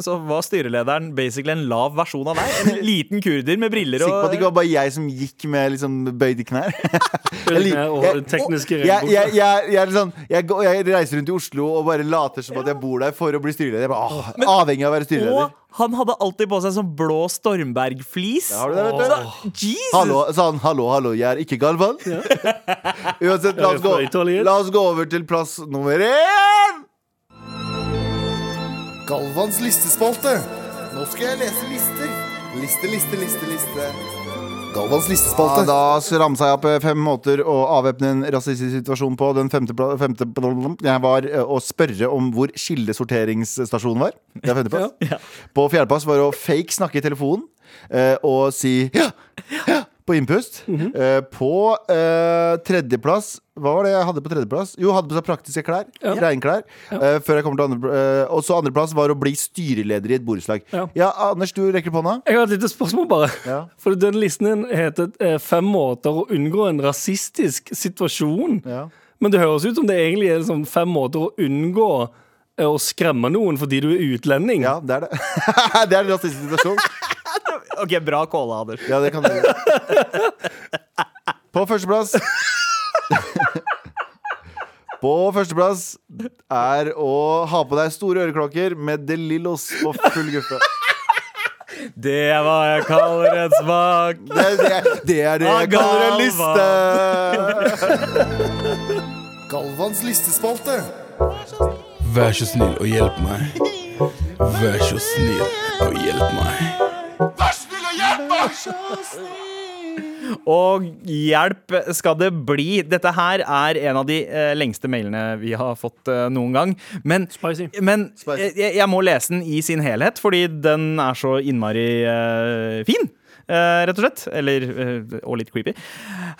S3: så var styrelederen basically en lav versjon av deg. En liten kurder med briller
S2: Sikker på at det ikke var bare jeg som gikk med liksom bøyde knær. Jeg
S4: Og
S2: jeg- jeg, sånn, jeg, reiser rundt i Oslo og bare later som at jeg bor der for å bli styreleder. Jeg bare, åh, avhengig av å være styreleder.
S3: Og han hadde alltid på seg sånn blå Stormberg-flis.
S2: Har du det, vet du?
S3: Jesus!
S2: Hallo, sa han, hallo, hallo, jeg er ikke Galvan. Uansett, la oss, gå, la oss gå over til plass nummer én.
S5: Galvans listespalte. Nå skal jeg lese lister. Liste, liste, liste, liste. Galvans
S2: Ja, da ramsa jeg opp eh, fem måter å avvæpne en rasistisk situasjon på. Den femte, femte jeg var eh, å spørre om hvor kildesorteringsstasjonen var. Det er femteplass. På fjerdeplass var å fake snakke i telefonen eh, og si ja, ja på innpust. Eh, på eh, tredjeplass Hva var det jeg hadde på tredjeplass? Jo, hadde på seg praktiske klær.
S4: Ja.
S2: Regnklær. Eh, før jeg kommer til andre eh, Og så andreplass var å bli styreleder i et borettslag.
S4: Ja.
S2: Ja, Anders, du rekker opp hånda.
S4: Jeg har et lite spørsmål, bare.
S2: Ja.
S4: For den listen din heter eh, 'Fem måter å unngå en rasistisk situasjon'.
S2: Ja.
S4: Men det høres ut som det egentlig er liksom fem måter å unngå eh, å skremme noen fordi du er utlending.
S2: Ja, det er det. det er en rasistisk situasjon.
S3: Ok, bra calla, Anders.
S2: Ja, det kan du På førsteplass På førsteplass er å ha på deg store øreklokker med De Lillos på full guffe.
S3: Det er hva jeg kaller en smak.
S2: Det det, det, er det jeg kaller en liste!
S5: Galvans listespalte.
S6: Vær så snill og hjelp meg. Vær så snill og hjelp meg.
S3: Og hjelp skal det bli. Dette her er en av de eh, lengste mailene vi har fått eh, noen gang. Men,
S4: Spicy.
S3: men
S2: Spicy.
S3: jeg, jeg må lese den i sin helhet, fordi den er så innmari eh, fin. Eh, rett og slett. Eller eh, Og litt creepy.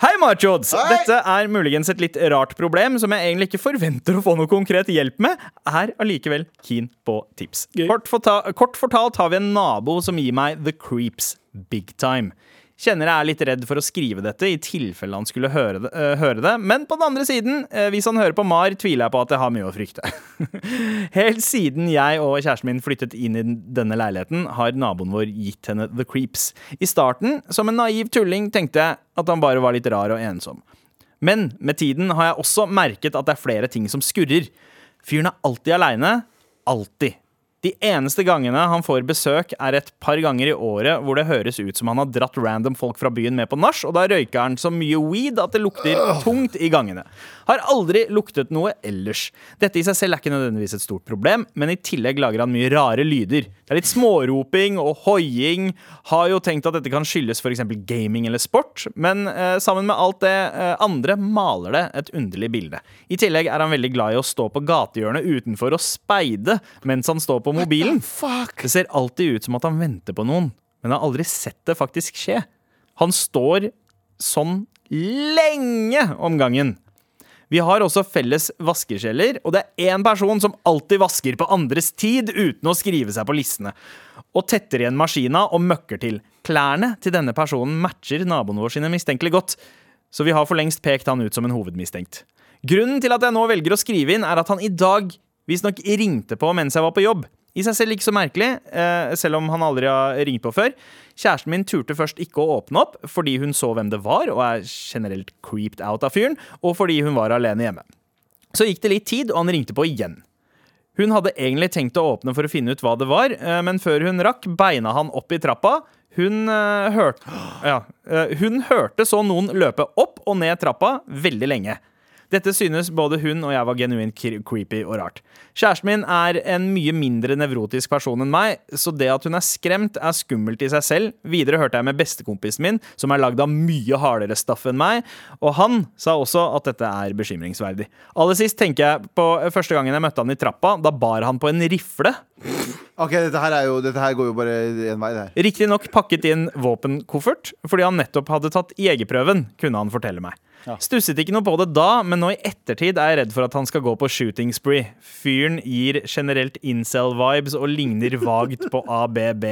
S3: Hei, Marchods!
S2: Hei!
S3: Dette er muligens et litt rart problem som jeg egentlig ikke forventer å få noe konkret hjelp med. Er allikevel keen på tips. Kort, forta kort fortalt har vi en nabo som gir meg the creeps big time. Kjenner jeg er litt redd for å skrive dette i tilfelle han skulle høre det, øh, høre det. Men på den andre siden, øh, hvis han hører på Mar, tviler jeg på at jeg har mye å frykte. Helt siden jeg og kjæresten min flyttet inn i denne leiligheten, har naboen vår gitt henne the creeps. I starten, som en naiv tulling, tenkte jeg at han bare var litt rar og ensom. Men med tiden har jeg også merket at det er flere ting som skurrer. Fyren er alltid aleine. Alltid. De eneste gangene han får besøk, er et par ganger i året hvor det høres ut som han har dratt random folk fra byen med på nach, og da røyker han så mye weed at det lukter tungt i gangene. Har aldri luktet noe ellers. Dette i seg selv er ikke nødvendigvis et stort problem, men i tillegg lager han mye rare lyder. Det er litt småroping og hoiing. Har jo tenkt at dette kan skyldes f.eks. gaming eller sport, men eh, sammen med alt det eh, andre maler det et underlig bilde. I tillegg er han veldig glad i å stå på gatehjørnet utenfor og speide mens han står på mobilen. Det ser alltid ut som at han venter på noen, men har aldri sett det faktisk skje. Han står sånn lenge om gangen. Vi har også felles vaskekjeller, og det er én person som alltid vasker på andres tid uten å skrive seg på listene. Og tetter igjen maskina og møkker til. Klærne til denne personen matcher naboen vår sine mistenkelig godt, så vi har for lengst pekt han ut som en hovedmistenkt. Grunnen til at jeg nå velger å skrive inn, er at han i dag visstnok ringte på mens jeg var på jobb. I seg selv ikke så merkelig, eh, selv om han aldri har ringt på før. Kjæresten min turte først ikke å åpne opp, fordi hun så hvem det var, og er generelt creeped out av fyren, og fordi hun var alene hjemme. Så gikk det litt tid, og han ringte på igjen. Hun hadde egentlig tenkt å åpne for å finne ut hva det var, eh, men før hun rakk, beina han opp i trappa. Hun, eh, hørte, ja, hun hørte så noen løpe opp og ned trappa veldig lenge. Dette synes både hun og jeg var genuint creepy og rart. Kjæresten min er en mye mindre nevrotisk person enn meg, så det at hun er skremt, er skummelt i seg selv. Videre hørte jeg med bestekompisen min, som er lagd av mye hardere stoff enn meg, og han sa også at dette er bekymringsverdig. Aller sist tenker jeg på første gangen jeg møtte han i trappa. Da bar han på en rifle.
S2: Ok, dette her, er jo, dette her går jo bare én vei.
S3: Riktignok pakket inn våpenkoffert, fordi han nettopp hadde tatt jegerprøven, kunne han fortelle meg. Stusset ikke noe på det da, men nå i ettertid er jeg redd for at han skal gå på shooting spree. Fyren gir generelt incel-vibes og ligner vagt på ABB.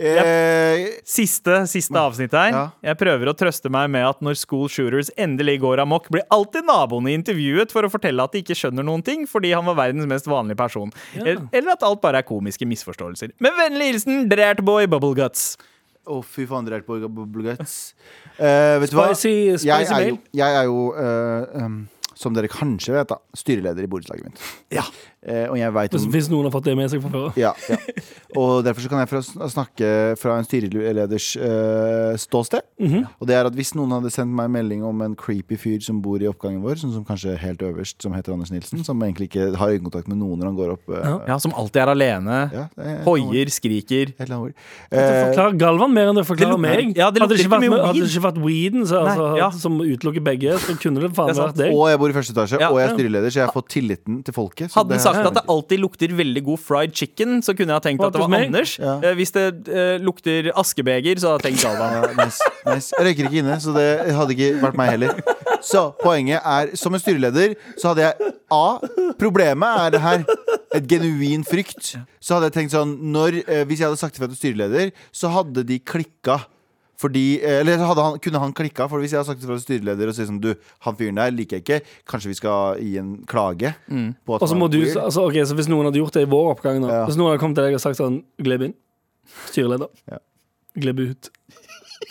S2: Eh,
S3: Siste, siste avsnitt her.
S2: Ja.
S3: Jeg prøver å trøste meg med at når school shooters endelig går amok, blir alltid naboene intervjuet for å fortelle at de ikke skjønner noen ting fordi han var verdens mest vanlige person. Eller- Eller at alt bare er komiske misforståelser. Med vennlig hilsen Drertboy Bubbleguts.
S2: Å, fy faen, dere er på Bubbleguts. Uh, vet du hva?
S4: Spicy, spicy
S2: jeg er jo, jeg er jo uh, um, som dere kanskje vet, da, styreleder i borettslaget mitt.
S3: Ja.
S2: Eh, og jeg vet
S4: Hvis,
S2: om
S4: hvis noen har fått det med seg fra før.
S2: ja, ja. Og derfor så kan jeg snakke fra en styreleders uh, ståsted.
S4: Mhm.
S2: Og det er at hvis noen hadde sendt meg en melding om en creepy fyr som bor i oppgangen vår, sånn som kanskje helt øverst, som heter Anders Nilsen, som egentlig ikke har øyekontakt med noen når han går opp uh,
S4: Ja.
S3: Ja, som alltid er alene.
S2: ja, er-
S3: Hoier, skriker.
S2: Helt annet ord. Uh,
S4: forklarer Galvan mer enn det forklarer
S3: det
S4: meg.
S3: ja, det
S4: hadde, det ikke vært, hadde det ikke vært weeden så,
S3: Nei,
S4: altså,
S3: ja.
S4: som utelukker begge, så kunne det faen
S3: Det
S4: vært deg.
S2: og jeg bor i første etasje,
S3: Ja.
S2: og jeg er styreleder, så jeg har fått tilliten til folket. så
S3: Hadde
S2: det
S3: sagt at det alltid lukter veldig god fried chicken, så kunne jeg ha tenkt at det var. Anders.
S2: Ja.
S3: Eh, Hvis det eh, lukter askebeger, så hadde jeg tenkt Galvan.
S2: Ja, nice, nice. Jeg røyker ikke inne, så det hadde ikke vært meg heller. Så poenget er, som en styreleder, så hadde jeg A. Problemet er det her. Et genuin frykt. Så hadde jeg tenkt sånn når, eh, Hvis jeg hadde sagt ifra til styreleder, så hadde de klikka. Fordi, eller han, kunne han klikka? For hvis jeg hadde sagt det til styreleder og sier sånn Du, han fyren der liker jeg ikke. Kanskje vi skal gi en klage? På at
S4: Og så må du, altså, ok, så Hvis noen hadde gjort det i vår oppgang nå
S2: Ja.
S4: Hvis noen hadde kommet til deg og sagt sånn Gleb inn. Styreleder.
S2: Ja.
S4: Gleb ut.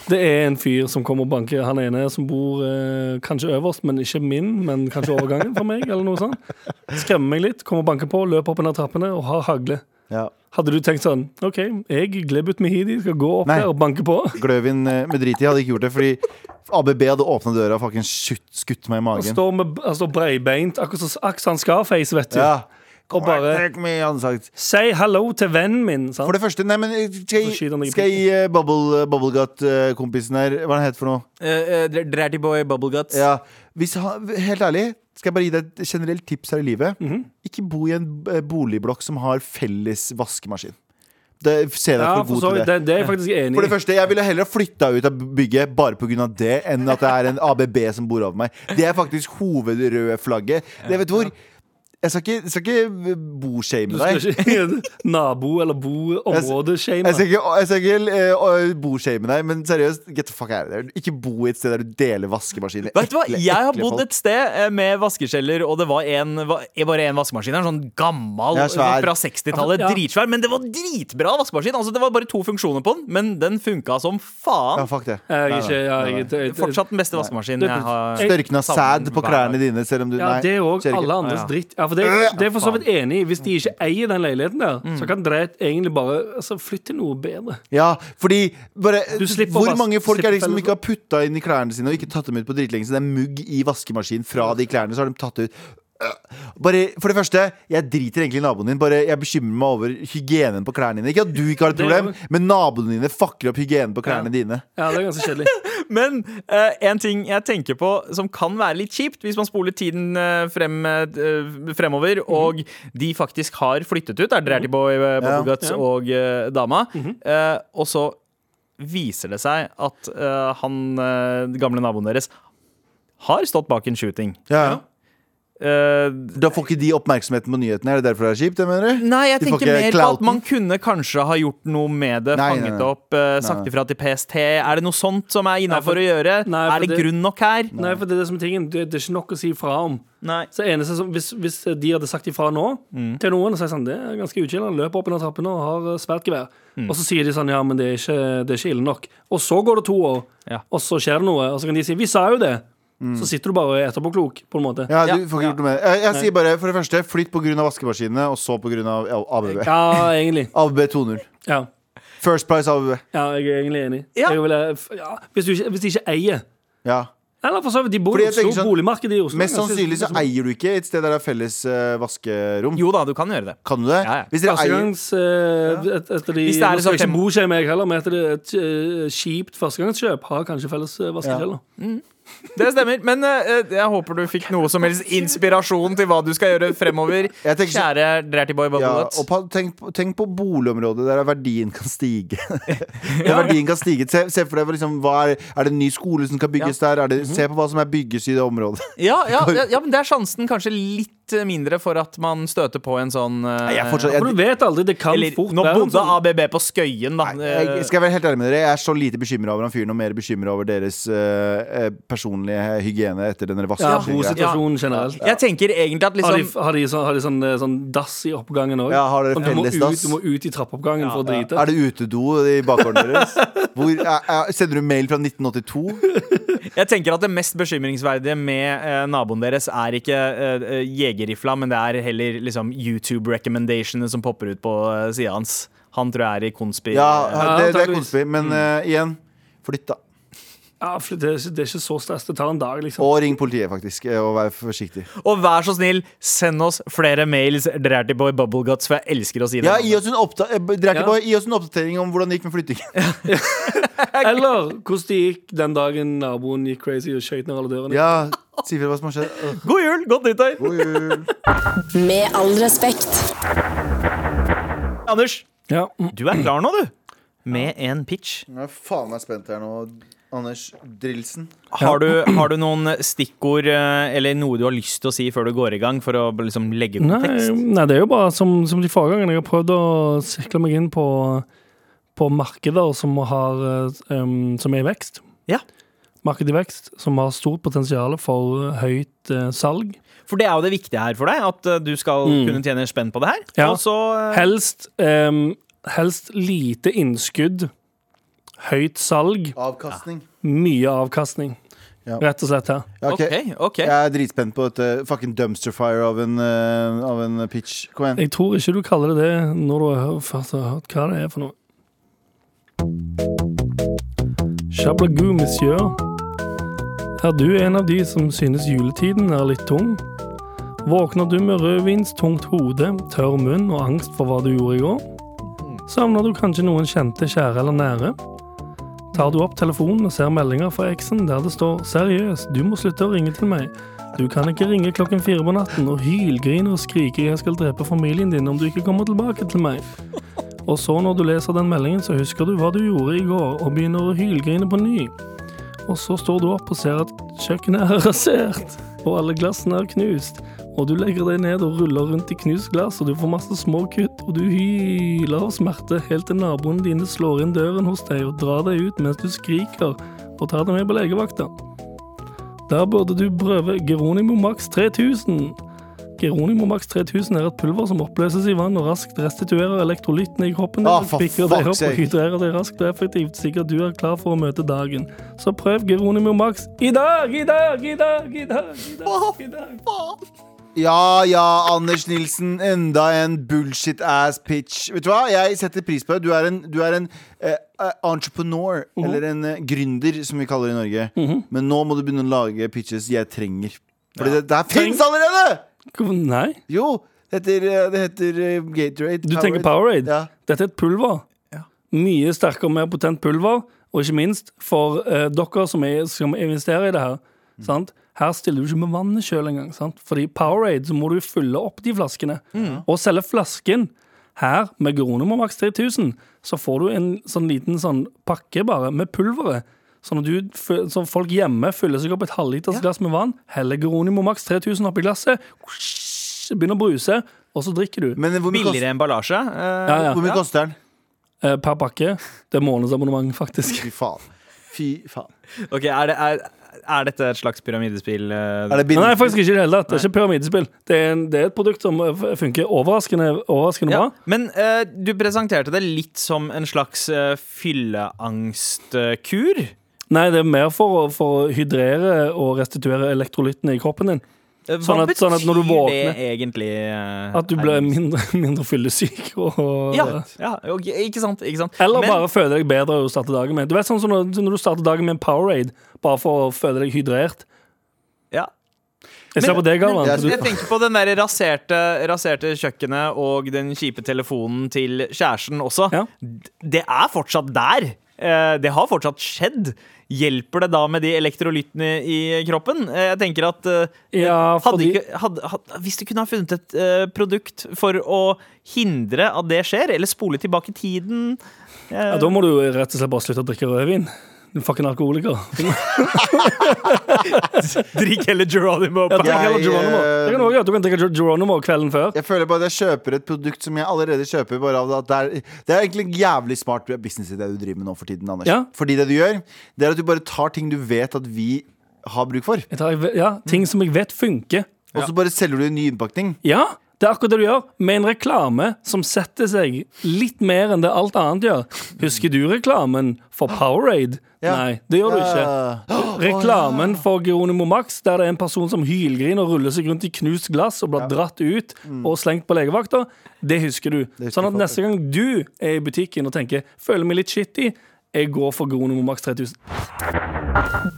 S4: Det er en fyr som kommer og banker han ene som bor eh, kanskje øverst, men ikke min, men kanskje overgangen for meg, eller noe sånt. Skremmer meg litt, kommer og banker på, løper opp under trappene og har hagle.
S2: Ja.
S4: Hadde du tenkt sånn OK, jeg gleb ut Mehidi, skal gå opp
S2: Nei.
S4: der og banke på?
S2: Gløvin eh, med drit i hadde ikke gjort det, fordi ABB hadde åpna døra og fucking skutt, skutt meg i
S4: Han
S2: magen.
S4: står, med, han står breibeint, akkurat som Aksan Scarface, vet du.
S2: Ja.
S4: Og bare Si hello til vennen min. Sant?
S2: For det første, nei, men eh, skal jeg, skal jeg gi uh, Bubble, Bubblegut-kompisen her Hva er det het for noe?
S3: Uh, Dratty Boy Bubbleguts.
S2: Ja, hvis han, Helt ærlig, skal jeg bare gi deg et generelt tips her i livet. Ikke bo i en eh, boligblokk som har felles vaskemaskin. Det, se deg
S4: Ja,
S2: for
S4: for
S2: god
S4: så
S2: til det.
S4: Det, det er jeg faktisk enig
S2: For det første, Jeg ville heller flytta ut av bygget bare pga. det, enn at det er en ABB som bor over meg. Det er faktisk hovedrøde flagget. Det vet du hvor Jeg skal ikke, jeg skal ikke boshame deg.
S4: skal ikke nabo- eller boområdeshame.
S2: Jeg skal ikke, jeg skal ikke uh, boshame deg, men seriøst, get the fuck out of there. Ikke bo i et sted der du deler vaskemaskiner.
S3: Vet du hva,
S2: Ekle-
S3: Jeg har
S2: ekle
S3: bodd
S2: folk.
S3: et sted eh, med vaskeskjeller, og det var en, va- bare én vaskemaskin. En sånn gammel
S2: Ja, svær.
S3: fra 60-tallet.
S4: Ja.
S3: Dritsvær. Men det var dritbra vaskemaskin. Altså, det var bare to funksjoner på den, men den funka som
S2: Ja,
S3: faen.
S2: fuck det.
S4: Jeg er
S2: Nei,
S4: ikke
S2: nei.
S4: jeg, jeg,
S3: Fortsatt den beste vaskemaskinen jeg har
S2: Størkna sæd på klærne dine, selv om du
S4: Ja,
S2: Nei,
S4: det er òg
S2: skjer ikke.
S4: alle andres dritt. Ja, for det, det er for så vidt enig i. Hvis de ikke eier den leiligheten der, så kan dere egentlig bare altså, flytte til noe bedre.
S2: Ja, fordi bare,
S4: Du slipper
S2: Hvor
S4: å
S2: mange folk er det som
S4: felles-
S2: ikke har putta inn i klærne sine og ikke tatt dem ut på dritlenge? Så det er mugg i vaskemaskinen fra de klærne, så har de tatt ut. Bare, For det første, jeg driter egentlig i naboen din. Bare Jeg bekymrer meg over hygienen på klærne dine. Ikke at du ikke har et problem,
S4: jo-
S2: men naboene dine fucker opp hygienen på klærne dine.
S4: Ja, det er ganske kjedelig.
S3: Men uh, en ting jeg tenker på som kan være litt kjipt, hvis man spoler tiden uh, frem, uh, fremover,
S2: Mhm.
S3: og de faktisk har flyttet ut, er Dratty Boy, uh, Bubbleguts
S4: Ja.
S3: og dama,
S2: Mhm.
S3: eh, og så viser det seg at han gamle naboen deres har stått bak en shooting.
S2: Ja.
S3: Eh,
S2: Da får ikke de oppmerksomheten på nyhetene. Er det derfor det er kjipt? det mener du?
S3: Nei, jeg
S2: de
S3: tenker mer på at man kunne kanskje ha gjort noe med det.
S2: Nei,
S3: fanget
S2: nei.
S3: det opp, uh, sagt ifra til PST. Er det noe sånt som er innafor å gjøre?
S4: Nei,
S3: er det,
S4: det-
S3: grunn nok her?
S4: Nei, for det er det som er tingen. Det, det er ikke nok å si fra om.
S3: Nei.
S4: Så eneste som, hvis, hvis de hadde sagt ifra nå til noen og sagt sånn, det er ganske uchill, han løper opp under trappene og har eh, svært gevær. Og så sier de sånn, ja, men det er, ikke, det er ikke ille nok. Og så går det to år,
S3: Ja.
S4: og så skjer det noe, og så kan de si, vi sa jo det. Så sitter du bare og er etterpåklok, på en måte.
S2: Ja,
S3: Ja.
S2: du får ikke gjort noe med det. Jeg, jeg sier bare for det første flytt pga. vaskemaskinene, og så pga. ABB.
S4: Ja, egentlig.
S2: ABB 2.0.
S4: Ja,
S2: First Price ABB.
S4: ja jeg er egentlig enig.
S3: Ja.
S4: Jeg vil, ja, hvis, du ikke, hvis de ikke eier
S2: Ja.
S4: Eller for så vidt, de bor i
S2: jeg
S4: Oslo,
S2: sånn,
S4: boligmarkedet i Oslo.
S2: Mest sannsynlig så eier du ikke et sted der det er felles uh, vaskerom.
S3: Jo da, du kan gjøre det.
S2: Kan du det?
S3: Ja, ja.
S2: Hvis dere eier
S4: Førstegangs eh, et, etter de,
S3: Hvis det er
S4: Nå skal jeg ikke boskjemme meg heller, men etter det, et uh, kjipt førstegangskjøp har kanskje felles uh, vaskekjeller.
S3: Det stemmer. Men eh, jeg håper du fikk noe som helst inspirasjon til hva du skal gjøre fremover.
S2: Jeg tenker så-
S3: Kjære Dratty Boy
S2: ja, og pa, tenk, på- tenk på boligområdet der verdien kan stige. der verdien kan stige Se, se for deg liksom, hva er, er det en ny skole som kan bygges der? Er det, se på hva som er bygges i det området.
S3: Ja, ja, ja, ja, men det er sjansen kanskje litt eh, mindre for at man støter på en sånn eh,
S2: Nei, jeg fortsatt-
S4: For du vet aldri, det kan
S3: Eller,
S4: fort
S3: nå bodde
S4: sånn-
S3: ABB på Skøyen, da.
S2: Jeg, jeg skal være helt ærlig med dere Jeg er så lite bekymra over han fyren og mer bekymra over deres eh, eh, personlige hygiene etter den
S4: ja,
S2: vaskemaskinen.
S4: bosituasjonen generelt.
S3: Jeg tenker egentlig at
S4: Har de,
S3: liksom
S4: har de, sånn, har de sånn, eh, sånn dass i oppgangen òg?
S2: Ja, har dere
S4: du, må ut- du må ut i trappeoppgangen for å drite.
S2: Er det utedo i bakgården deres? Hvor, er, er, sender du mail fra 1982?
S3: Jeg tenker at det mest bekymringsverdige med eh, naboen deres er ikke eh, eh, jegerrifla, men det er heller liksom YouTube-recommendationene som popper ut på eh, sida hans. Han tror jeg er i konspi.
S2: Ja, det, det er konspi, men eh, igjen flytt, da.
S4: Ja, for det, er det er ikke så stress. Det tar en dag, liksom.
S2: Og ring politiet, faktisk, eh, og vær forsiktig.
S3: Og vær så snill, send oss flere mails, Dirtyboy Bubbleguts, for jeg elsker å si det.
S2: Ja, gi oss en, oppda eh,
S4: Ja.
S2: Boy, gi oss en oppdatering om hvordan det gikk med flyttingen.
S4: Eller hvordan det gikk den dagen naboen gikk crazy og skøyt ned alle dørene.
S2: Ja, Si hva som har skjedd.
S3: God jul! Godt nyttår!
S2: God jul.
S1: Med all respekt.
S3: Anders,
S4: Ja.
S3: du er klar nå, du. Med en pitch.
S2: Jeg er faen meg spent her nå. Anders Drilsen.
S3: Har du, har du noen stikkord eh, eller noe du har lyst til å si før du går i gang, for å liksom legge
S4: Nei,
S3: kontekst?
S4: nei, det er jo bare som, som de forrige gangene. Jeg har prøvd å sikle meg inn på, på markeder som, har, eh, um, som er i vekst.
S3: Ja.
S4: Marked i vekst, som har stort potensial for høyt uh, salg.
S3: For det er jo det viktige her for deg, at du skal
S4: Mm.
S3: kunne tjene spenn på det her.
S4: Ja.
S3: Og så uh...
S4: Helst, um, helst lite innskudd, høyt salg,
S2: Avkastning.
S4: mye avkastning.
S2: Ja.
S4: Rett og slett.
S2: Ja, ok.
S3: Okay, ok
S2: Jeg er dritspent på dette fucking dumpster fire av en, uh, av en pitch. Kom igjen.
S4: Jeg tror ikke du kaller det det når du har først hørt hva det er for noe. Chablagou, monsieur. Er du en av de som synes juletiden er litt tung? Våkner du med rødvinstungt hode, tørr munn og angst for hva du gjorde i går? Savner du kanskje noen kjente, kjære eller nære? Tar du opp telefonen og ser meldinger fra eksen der det står 'Seriøst, du må slutte å ringe til meg'. Du kan ikke ringe klokken fire på natten og hylgrine og skrike 'jeg skal drepe familien din' om du ikke kommer tilbake til meg. Og så når du leser den meldingen, så husker du hva du gjorde i går, og begynner å hylgrine på ny. Og så står du opp og ser at kjøkkenet er rasert, og alle glassene er knust. Og du legger deg ned og ruller rundt i knust glass, og du får masse små kutt, og du hyler av smerte helt til naboene dine slår inn døren hos deg og drar deg ut mens du skriker, og tar deg med på legevakta. Der burde du prøve Geronimo Max 3000. Geronimo Max 3000 er et pulver som oppløses i vann og raskt restituerer elektrolyttene i kroppen. din,
S2: Ah,
S4: pikker deg opp og hydrerer deg raskt og effektivt, at du er klar for å møte dagen. Så prøv Geronimo Max i dag, i dag, i dag, i dag, i dag. I dag.
S2: Ja, ja, Anders Nilsen. Enda en bullshit-ass pitch. Vet du hva? Jeg setter pris på det. Du er en, du er en eh, eh, entrepreneur, eller en eh, gründer, som vi kaller det i Norge. Men nå må du begynne å lage pitches jeg trenger. Fordi det, det her fins allerede!
S4: Nei,
S2: Jo, det heter, eh, det heter uh, Gatorade.
S4: du tenker Powerade.
S2: Ja.
S4: Dette er et pulver. Ja. Mye sterkere og mer potent pulver. Og ikke minst for uh, dere som, er, som investerer i det her. Sant? Her stiller du ikke med vannet sjøl engang. Sant? Fordi Powerade så må du fylle opp de flaskene. Og selge flasken. Her, med Geronimo Max 3000, så får du en sånn liten sånn pakke bare med pulveret. Sånn at du, så folk hjemme fyller seg opp et halvliters glass med vann, heller Geronimo Max 3000 oppi glasset, begynner å bruse, og så drikker du.
S2: Men hvor mye, kost,
S3: Billigere emballasje. Uh,
S4: Ja, ja.
S2: hvor mye koster den?
S4: Eh, per pakke. Det er månedsabonnement, faktisk.
S2: Fy faen. Fy faen.
S3: Ok, er, det, er, er dette et slags pyramidespill? eh?
S2: Er det?
S4: Nei, faktisk ikke i det hele tatt. Det er ikke pyramidespill. Det er, en, det er et produkt som eh, funker overraskende, overraskende
S3: Ja,
S4: bra.
S3: men uh, du presenterte det litt som en slags uh, fylleangstkur.
S4: Nei, det er mer for for å hydrere og restituere elektrolyttene i kroppen din.
S3: Eh,
S4: Sånn at-
S3: betyr
S4: sånn at når du våkner-
S3: det egentlig? Uh,
S4: At du blir mindre, mindre fyllesyk. Og,
S3: ja, ja, ikke sant. Ikke sant.
S4: Eller
S3: Men-
S4: bare føle deg bedre og starte dagen med. Du vet sånn som når, når du starter dagen med en Powerade, bare for å føle deg hydrert.
S3: ja.
S4: Jeg ser
S3: Men-
S4: på deg, Galvan.
S2: men-
S3: Jeg tenker på den der raserte, raserte kjøkkenet og den kjipe telefonen til kjæresten også.
S4: Ja.
S3: Det er fortsatt der. Eh, Det har fortsatt skjedd. Hjelper det da med de elektrolyttene i kroppen? Eh, Jeg tenker at
S4: ja, fordi...
S3: hadde ikke, hadde, hadde, Hvis du kunne ha funnet et uh, produkt for å hindre at det skjer, eller spole tilbake tiden uh...
S4: ja, da må du rett og slett bare slutte å drikke rødvin. Du fucking alkoholiker.
S3: Drikk heller Geronimo.
S4: Ja, drikk heller Geronimo.
S2: eh,
S4: Det kan du også gjøre. Du kan drikke Geronimo kvelden før.
S2: Jeg føler bare at jeg kjøper et produkt som jeg allerede kjøper. Bare av at det, er, det er egentlig en jævlig smart business i det du driver med nå for tiden, Anders.
S4: Ja.
S2: Fordi det du gjør, det er at du bare tar ting du vet at vi har bruk for,
S4: Jeg tar, ja, ting som jeg vet funker.
S2: og så bare selger du en ny innpakning.
S4: Ja, det er akkurat det du gjør, med en reklame som setter seg litt mer enn det alt annet gjør. Husker du reklamen for Powerade?
S2: Ja.
S4: Nei, det gjør du ikke. Reklamen for Geronimo Max, der det er en person som hylgriner og ruller seg rundt i knust glass og blir dratt ut og slengt på legevakta, det husker du. sånn at neste gang du er i butikken og tenker 'føler meg litt shitty', Jeg går for Geronimo Max 3000.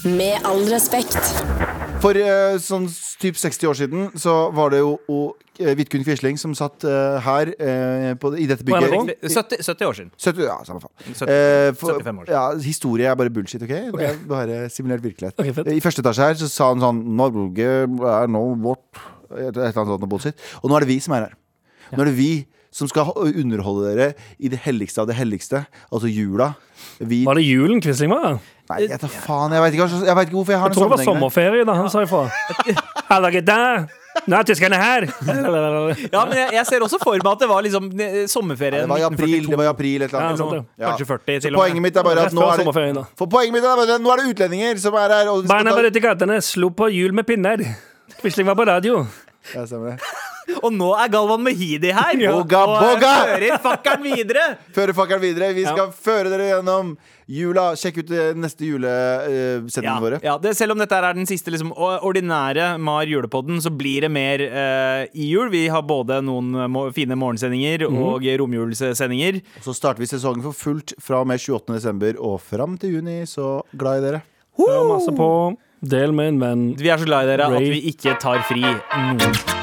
S1: Med all respekt.
S2: For uh, sånn typ 60 år siden så var det jo uh, eh, Vidkun Quisling som satt uh, her på, i dette
S4: På
S2: bygget.
S3: 70, 70 år siden.
S2: 70, ja, samme faen.
S3: 70,
S2: Eh, for-
S3: 75 år siden.
S2: Ja, historie er bare bullshit, OK? Det er bare simulert virkelighet.
S4: Okay.
S2: I første etasje her så sa han sånn Norge er nå vårt et eller annet sånt bullshit. Og nå er det vi som er her. Nå er det vi som skal underholde dere i det helligste av det helligste, altså jula. Vi
S4: Var det julen Quisling var?
S2: Nei, jeg tar faen. Jeg vet ikke, jeg ikke hvorfor jeg har
S4: Jeg
S2: den
S4: tror det var sommerferie da han sa ifra. Nå er tyskerne her!
S3: Ja, men jeg, jeg ser også for meg at det var liksom sommerferie.
S2: Det var i april. Det var i april et eller
S4: Ja,
S2: annet.
S4: sant.
S2: Ja.
S3: Kanskje 40
S2: Så
S3: til og med.
S2: poenget mitt er bare at nå er det. For poenget mitt er bare at nå er det utlendinger som er her. Og de skal
S4: Barna
S2: ta-
S4: var ute i gatene, slo på hjul med pinner. Quisling var på radio.
S2: Ja, stemmer det.
S3: Og nå er Galvan Mehidi her!
S2: Boga,
S3: og eh,
S2: boga!
S3: fører fakkelen videre!
S2: Fører fakkelen videre. Vi skal føre dere gjennom jula. Sjekk ut eh, neste julesendingene
S3: Ja,
S2: våre.
S3: ja, det, selv om dette er den siste liksom, ordinære Mar julepodden, så blir det mer uh, i jul. Vi har både noen eh, må fine morgensendinger
S2: mm.
S3: og romjulssendinger.
S2: Så starter vi sesongen for fullt fra og med 28. desember og fram til juni. Så glad i dere.
S4: Hør masse på. Del med en venn.
S3: Vi er så glad i dere at vi ikke tar fri noen.